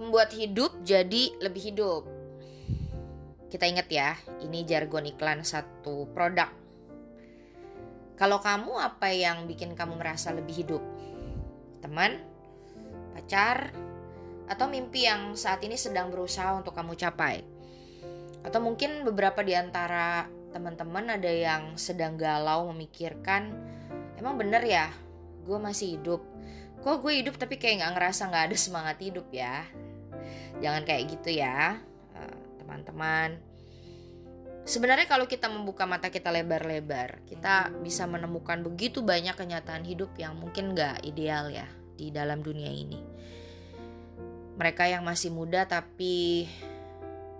membuat hidup jadi lebih hidup. Kita ingat ya, ini jargon iklan satu produk. Kalau kamu apa yang bikin kamu merasa lebih hidup? Teman, pacar, atau mimpi yang saat ini sedang berusaha untuk kamu capai? Atau mungkin beberapa di antara teman-teman ada yang sedang galau memikirkan, emang bener ya, gue masih hidup. Kok gue hidup tapi kayak gak ngerasa gak ada semangat hidup ya? Jangan kayak gitu ya, eh, teman-teman. Sebenarnya kalau kita membuka mata kita lebar-lebar, kita bisa menemukan begitu banyak kenyataan hidup yang mungkin gak ideal ya di dalam dunia ini. Mereka yang masih muda tapi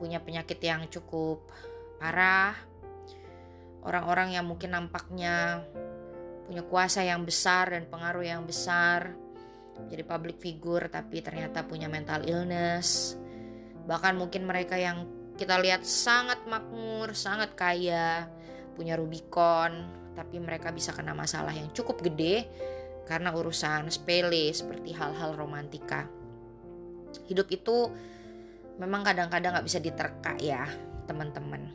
punya penyakit yang cukup parah, orang-orang yang mungkin nampaknya punya kuasa yang besar dan pengaruh yang besar, jadi public figure tapi ternyata punya mental illness. Bahkan mungkin mereka yang kita lihat sangat makmur, sangat kaya, punya Rubicon, tapi mereka bisa kena masalah yang cukup gede karena urusan sepele seperti hal-hal romantika. Hidup itu memang kadang-kadang gak bisa diterka ya, teman-teman.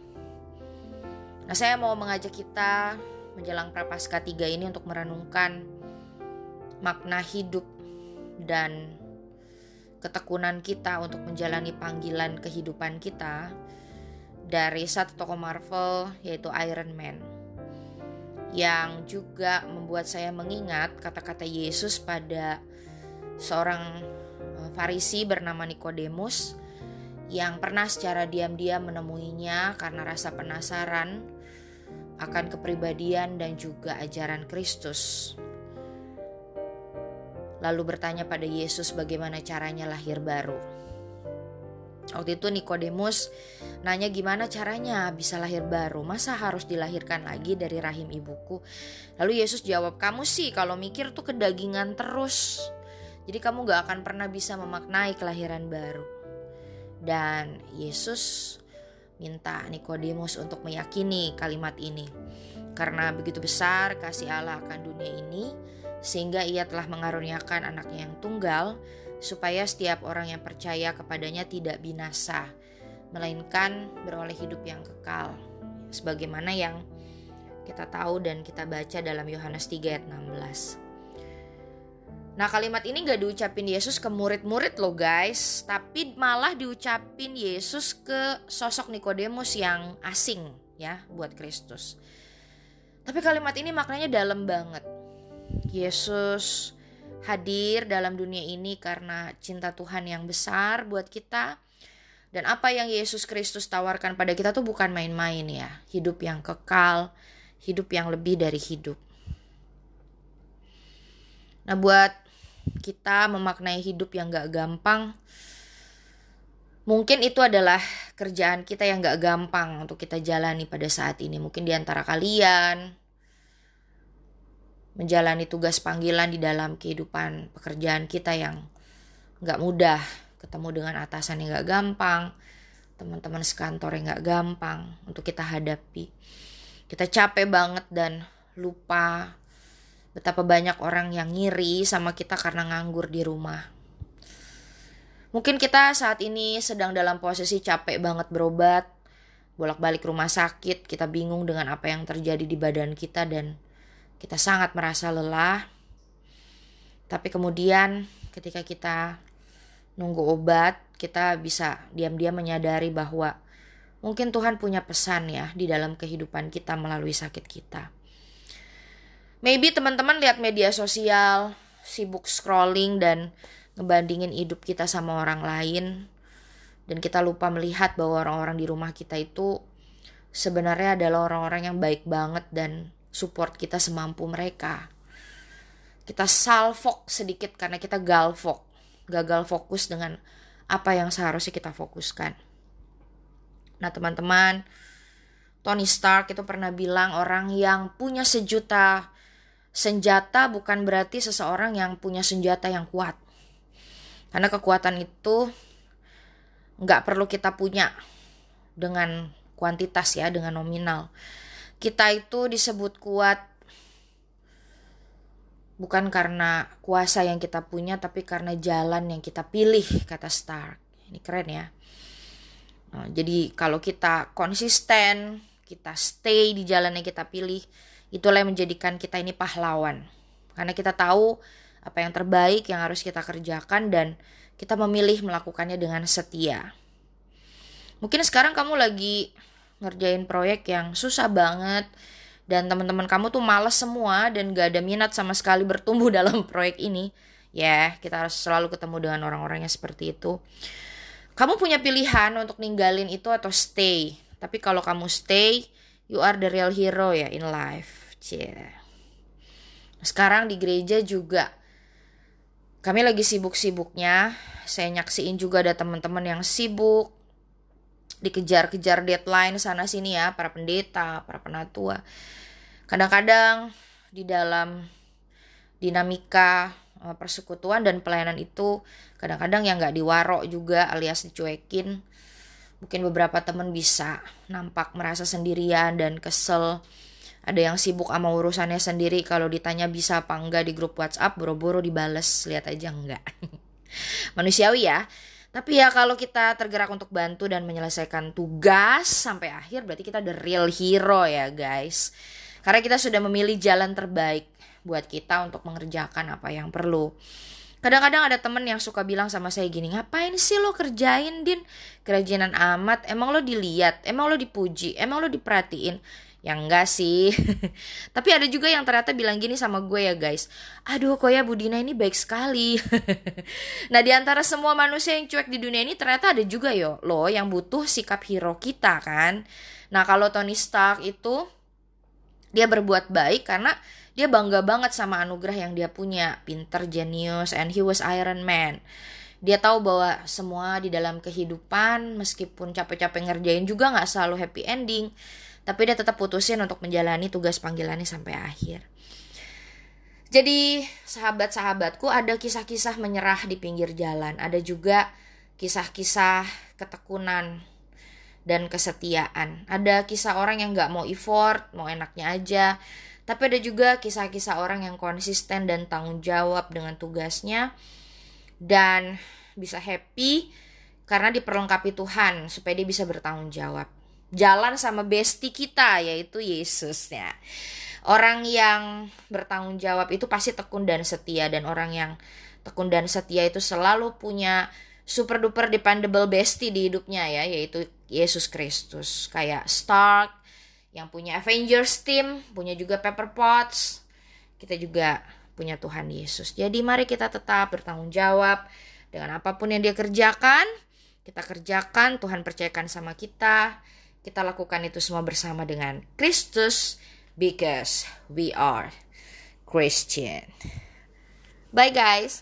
Nah, saya mau mengajak kita menjelang Prapaskah 3 ini untuk merenungkan makna hidup dan ketekunan kita untuk menjalani panggilan kehidupan kita dari satu tokoh Marvel yaitu Iron Man. Yang juga membuat saya mengingat kata-kata Yesus pada seorang eh, Farisi bernama Nikodemus yang pernah secara diam-diam menemuinya karena rasa penasaran akan kepribadian dan juga ajaran Kristus lalu bertanya pada Yesus bagaimana caranya lahir baru. Waktu itu Nikodemus nanya gimana caranya bisa lahir baru, masa harus dilahirkan lagi dari rahim ibuku? Lalu Yesus jawab, kamu sih kalau mikir tuh kedagingan terus. Jadi kamu gak akan pernah bisa memaknai kelahiran baru. Dan Yesus minta Nikodemus untuk meyakini kalimat ini. Karena begitu besar kasih Allah akan dunia ini, sehingga ia telah mengaruniakan anaknya yang tunggal, supaya setiap orang yang percaya kepadanya tidak binasa, melainkan beroleh hidup yang kekal. Sebagaimana yang kita tahu dan kita baca dalam Yohanes 3 ayat 16. Nah kalimat ini gak diucapin Yesus ke murid-murid loh guys Tapi malah diucapin Yesus ke sosok Nikodemus yang asing ya buat Kristus Tapi kalimat ini maknanya dalam banget Yesus hadir dalam dunia ini karena cinta Tuhan yang besar buat kita. Dan apa yang Yesus Kristus tawarkan pada kita tuh bukan main-main ya. Hidup yang kekal, hidup yang lebih dari hidup. Nah buat kita memaknai hidup yang gak gampang, mungkin itu adalah kerjaan kita yang gak gampang untuk kita jalani pada saat ini. Mungkin di antara kalian, menjalani tugas panggilan di dalam kehidupan pekerjaan kita yang nggak mudah. Ketemu dengan atasan yang nggak gampang teman-teman sekantor yang nggak gampang untuk kita hadapi. Kita capek banget dan lupa betapa banyak orang yang ngiri sama kita karena nganggur di rumah. Mungkin kita saat ini sedang dalam posisi capek banget berobat bolak-balik rumah sakit kita bingung dengan apa yang terjadi di badan kita dan kita sangat merasa lelah. Tapi kemudian ketika kita nunggu obat, kita bisa diam-diam menyadari bahwa mungkin Tuhan punya pesan ya di dalam kehidupan kita melalui sakit kita. Maybe teman-teman lihat media sosial, sibuk scrolling dan ngebandingin hidup kita sama orang lain dan kita lupa melihat bahwa orang-orang di rumah kita itu sebenarnya adalah orang-orang yang baik banget dan support kita semampu mereka. Kita salfok sedikit karena kita galfok, gagal fokus dengan apa yang seharusnya kita fokuskan. Nah teman-teman, Tony Stark itu pernah bilang orang yang punya sejuta senjata bukan berarti seseorang yang punya senjata yang kuat. Karena kekuatan itu nggak perlu kita punya dengan kuantitas ya, dengan nominal kita itu disebut kuat Bukan karena kuasa yang kita punya, tapi karena jalan yang kita pilih, kata Stark. Ini keren ya. Nah, jadi kalau kita konsisten, kita stay di jalan yang kita pilih, itulah yang menjadikan kita ini pahlawan. Karena kita tahu apa yang terbaik yang harus kita kerjakan dan kita memilih melakukannya dengan setia. Mungkin sekarang kamu lagi ngerjain proyek yang susah banget, dan teman-teman kamu tuh males semua dan gak ada minat sama sekali bertumbuh dalam proyek ini, ya kita harus selalu ketemu dengan orang-orang yang seperti itu. Kamu punya pilihan untuk ninggalin itu atau stay. Tapi kalau kamu stay, you are the real hero ya in life. Cie. Sekarang di gereja juga kami lagi sibuk-sibuknya. Saya nyaksiin juga ada teman-teman yang sibuk dikejar-kejar deadline sana sini ya para pendeta, para penatua. Kadang-kadang di dalam dinamika eh, persekutuan dan pelayanan itu kadang-kadang yang nggak diwarok juga alias dicuekin. Mungkin beberapa teman bisa nampak merasa sendirian dan kesel. Ada yang sibuk sama urusannya sendiri kalau ditanya bisa apa enggak di grup WhatsApp boro-boro dibales, lihat aja enggak. Manusiawi ya. Tapi ya kalau kita tergerak untuk bantu dan menyelesaikan tugas sampai akhir berarti kita the real hero ya guys. Karena kita sudah memilih jalan terbaik buat kita untuk mengerjakan apa yang perlu. Kadang-kadang ada temen yang suka bilang sama saya gini, ngapain sih lo kerjain Din? Kerajinan amat, emang lo dilihat, emang lo dipuji, emang lo diperhatiin. Yang enggak sih. Tapi ada juga yang ternyata bilang gini sama gue ya guys. Aduh kok ya Budina ini baik sekali. nah di antara semua manusia yang cuek di dunia ini ternyata ada juga yo lo yang butuh sikap hero kita kan. Nah kalau Tony Stark itu dia berbuat baik karena dia bangga banget sama anugerah yang dia punya. Pinter, jenius, and he was Iron Man dia tahu bahwa semua di dalam kehidupan meskipun capek-capek ngerjain juga nggak selalu happy ending tapi dia tetap putusin untuk menjalani tugas panggilannya sampai akhir. Jadi sahabat-sahabatku ada kisah-kisah menyerah di pinggir jalan, ada juga kisah-kisah ketekunan dan kesetiaan. Ada kisah orang yang gak mau effort, mau enaknya aja. Tapi ada juga kisah-kisah orang yang konsisten dan tanggung jawab dengan tugasnya dan bisa happy karena diperlengkapi Tuhan supaya dia bisa bertanggung jawab jalan sama bestie kita yaitu Yesus ya. Orang yang bertanggung jawab itu pasti tekun dan setia dan orang yang tekun dan setia itu selalu punya super duper dependable bestie di hidupnya ya yaitu Yesus Kristus. Kayak Stark yang punya Avengers team, punya juga Pepper Potts. Kita juga punya Tuhan Yesus. Jadi mari kita tetap bertanggung jawab dengan apa pun yang dia kerjakan. Kita kerjakan, Tuhan percayakan sama kita kita lakukan itu semua bersama dengan Kristus because we are Christian. Bye guys.